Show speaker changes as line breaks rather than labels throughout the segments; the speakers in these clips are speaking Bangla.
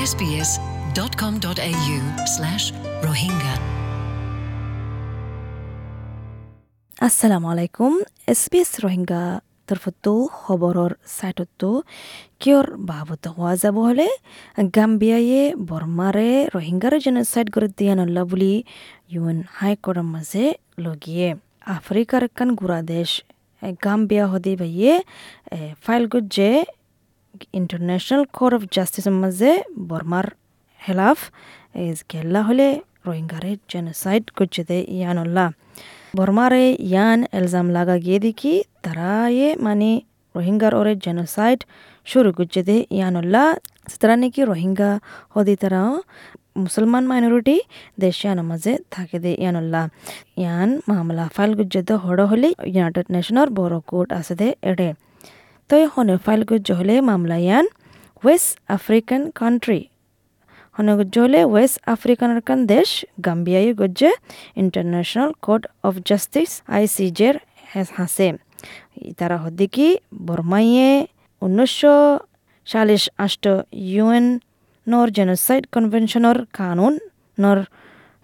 sbs.com.au slash rohingya.
assalamu alaikum sbs rohingya তরফতো খবরর সাইটতো কিয়র বাবত হওয়া যাব হলে গাম্বিয়ায়ে বর্মারে রোহিঙ্গারে জেনোসাইড করে দিয়া নল্লা বুলি ইউএন হাইকোর্টের মাঝে লগিয়ে আফ্রিকার একখান গুড়া দেশ গাম্বিয়া হদি ভাইয়ে ফাইল গুজে ইন্টারন্যাশনাল কোর্ট অফ জাস্টিসের মাঝে বর্মার হেলাফ গেল্লা হলে রোহিঙ্গারে জেনোসাইড গুজে দে ইয়ানল্লা বর্মারে ইয়ান এলজাম লাগা গিয়ে দেখি তারায়ে মানে রোহিঙ্গার ওরে জেনোসাইড শুরু করছে দে ইয়ানুল্লাহ। তারা নাকি রোহিঙ্গা হদি তারা মুসলমান মাইনরিটি দেশিয়ান মাঝে থাকে দে ইয়ানুল্লাহ। ইয়ান মামলা ফাইল গুজ্জে হড় হলে ইউনাইটেড নেশনের বড় কোর্ট আছে দে এড়ে। তো হনে ফাইল গুজ্জ হলে মামলা ইয়ান ওয়েস্ট আফ্রিকান কান্ট্রি হনে গুজ্জে হলে ওয়েস্ট আফ্রিকানের কান দেশ গাম্বিয়াই গুজ্জে ইন্টারন্যাশনাল কোর্ট অফ জাস্টিস আইসিজের হাসে তারা হদ্দিকি বর্মাইয়ে উনিশশো চাল্লিশ আষ্ট ইউএন নর জেনোসাইড কনভেনশনের কানুন নর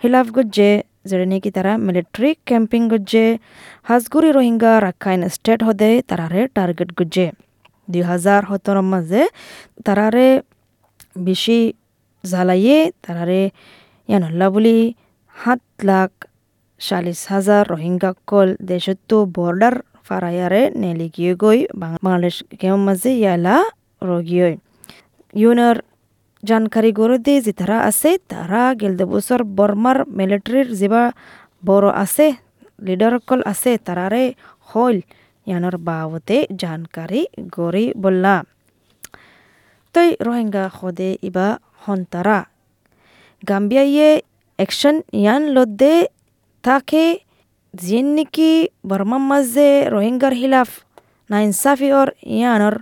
খিলাফ গজ্জে যেটা নাকি তারা মিলিটারি ক্যাম্পিং গজ্জে হাজগুড়ি রোহিঙ্গা রাখাইন স্টেট হদে তারারে টার্গেট গজ্জে দুই হাজার সতেরোর মাঝে তারারে বেশি জ্বালাইয়ে তারারে ইয়ানল্লা বুলি সাত লাখ চাল্লিছ হাজাৰ রোহিঙ্গা কল দেশতো বর্ডার ফারায়ারে নেলি গিয়ে গই বাংলাদেশ কেউ মাঝে ইয়ালা রগিয়ে ইউনের জানকারি গড়ে দিয়ে যে তারা আছে, তারা গেলদে বছর বর্মার মিলিটারির যেবা বড় আছে, লিডার কল আছে, তারারে হইল ইয়ানোর বাবতে জানকারি গড়ি বললা। তই রোহিঙ্গা খদে ইবা হন্তারা। গাম্বিয়াইয়ে অ্যাকশন ইয়ান লদ্দে তাকে যিন নাকি বর্মার মাঝে রোহিঙ্গার হিলাফ না ইনসাফি ওর ইয়ানর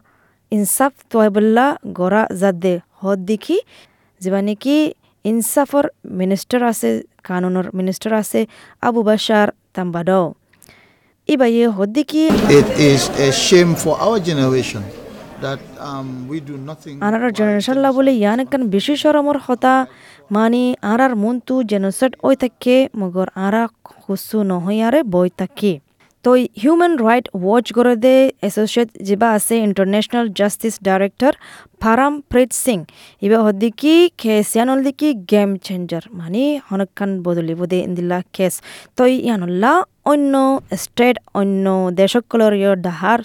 ইনসাফ তোয়াবল্লা গড়া জাদে। হদ দেখি যেবা কি ইনসাফর মিনিস্টার আছে কানুনের মিনিস্টার আছে আবু বাসার তাম্বাডাও ইবাইয়ে হদ দেখি
um.
আনার জেনারেশন লা বলে ইয়ান একখান বেশি সরমর হতা মানি আরার মনতু জেনোসাইড ওই থাকে মগর আরা খুসু নহয়ারে বই থাকে তো হিউম্যান রাইট ওয়াচ করে দে এসোসিয়েট যেবা আছে international justice director Param Preet Singh ইবা হদ্দিকি খেসিয়ানল দিকি গেম চেঞ্জার মানে হনকান বদলিব দে ইন্দিল্লা কেস তো ইয়ানুল্লাহ অন্য স্টেট অন্য দেশকলর ডাহার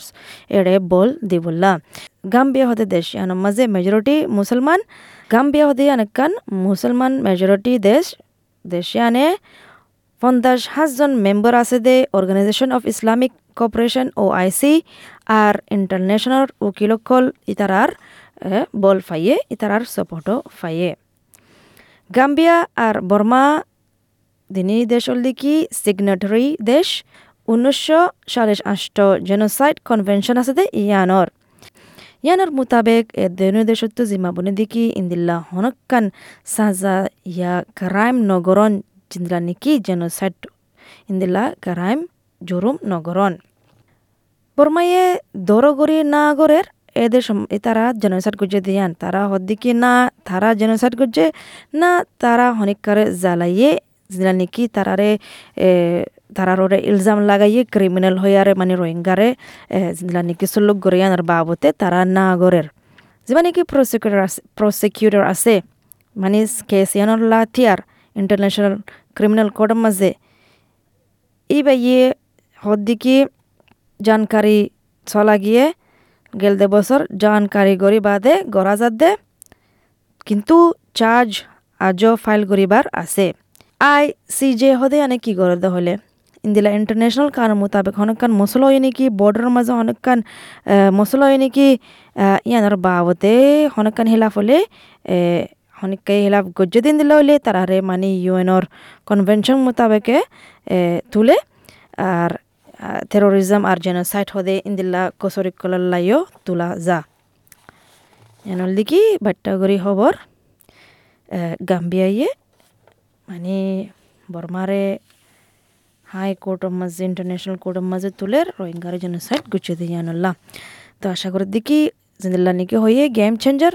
এড়ে বল দিবুল্লা গাম্বিয়া হতে দেশ ইয়ানোর মাঝে মেজরিটি মুসলমান গাম্বিয়া হতে অনেকখান মুসলমান মেজরিটি দেশ। দেশিয়ানে পঞ্চাশ হাজারজন মেম্বার আছে the organisation of Islamic cooperation O IC R international উকিলকল ইতারার বল ফাইয়ে ইতারার সাপোর্টও ফাইয়ে। গাম্বিয়া আর বর্মা দিনী দেশ দিকি সিগনেটারি দেশ। উনিশশো সাতাশ আষ্ট জেনোসাইড কনভেনশন আছে দে ইয়ানর। ইয়ানার মোতাবেক এ দেনু দেশত্ব জিমাবনে দিকি ইন্দিল্লা হনক্কান সাজা ইয়া ক্রাইম নগরন নিকি জেনোসাইড ইন্দিল্লা ক্রাইম জরুম নগরন বর্মায়ে দরগরি নাগরের এদের তারা জেনোসাইড করছে দিয়ান তারা হদ্দিকি না তারা জেনোসাইড করছে না তারা হনিকারে জ্বালাইয়ে নাকি তারারে তারার ইলজাম লাগাইয়ে ক্রিমিনাল হইয়ারে মানে রোহিঙ্গারে নাকি সুলুক গরিয়ানোর বাবতে তারা না গরের যেবা নাকি প্রসিকিউটর আছে প্রসিকিউটর আছে মানে কেস ইয়ানোর লাথিয়ার ইন্টারন্যাশনাল ক্রিমিনাল কোর্টের মাঝে। এই বাইয়ে হদ্দিকি জানকারি চলা গিয়ে গেল দে বছর জানকারি গরি বাদে গড়া দে কিন্তু চার্জ আজও ফাইল করিবার আছে। আই সি জে হদে আনে কি করে দে হলে ইন্দিলা ইন্টারন্যাশনাল কানুন মোতাবেক অনেকখান মশলা হয় নাকি বর্ডারের মাঝে অনেকখান মশলা হয় নাকি ইয়ানোর বাবতে অনেকখান হিলাফ হলে অনেককে হিলাফ গজ্য দিন দিলে হলে তারারে মানে ইউএনর কনভেনশন মোতাবেকে তুলে আর টেরোরিজম আর জেনোসাইড হদে ইন্দিল্লা কসরিক কলাল্লাইও তুলা যা এনল দিকি বাট্টাগরি খবর গাম্বিয়াইয়ে মানে বর্মারে হাই কোর্টের মাঝে ইন্টারন্যাশনাল কোর্টের মাঝে তুলে রোহিঙ্গার জেনোসাইড গুছিয়ে দিয়ে আনল্লা তো আশা করি দেখি জিন্দিল্লা নাকি হয়ে গেম চেঞ্জার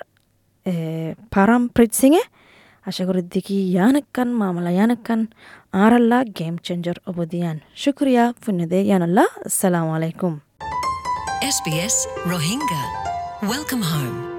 পারাম প্রিত সিংয়ে আশা করি দেখি ইয়ানকান মামলা ইয়ানকান আল্লাহ গেম চেঞ্জার অবদিয়ান শুক্রিয়া ফুন্নদে ইয়ানাল্লাহ আসসালামু আলাইকুম
SBS Rohingya. Welcome home.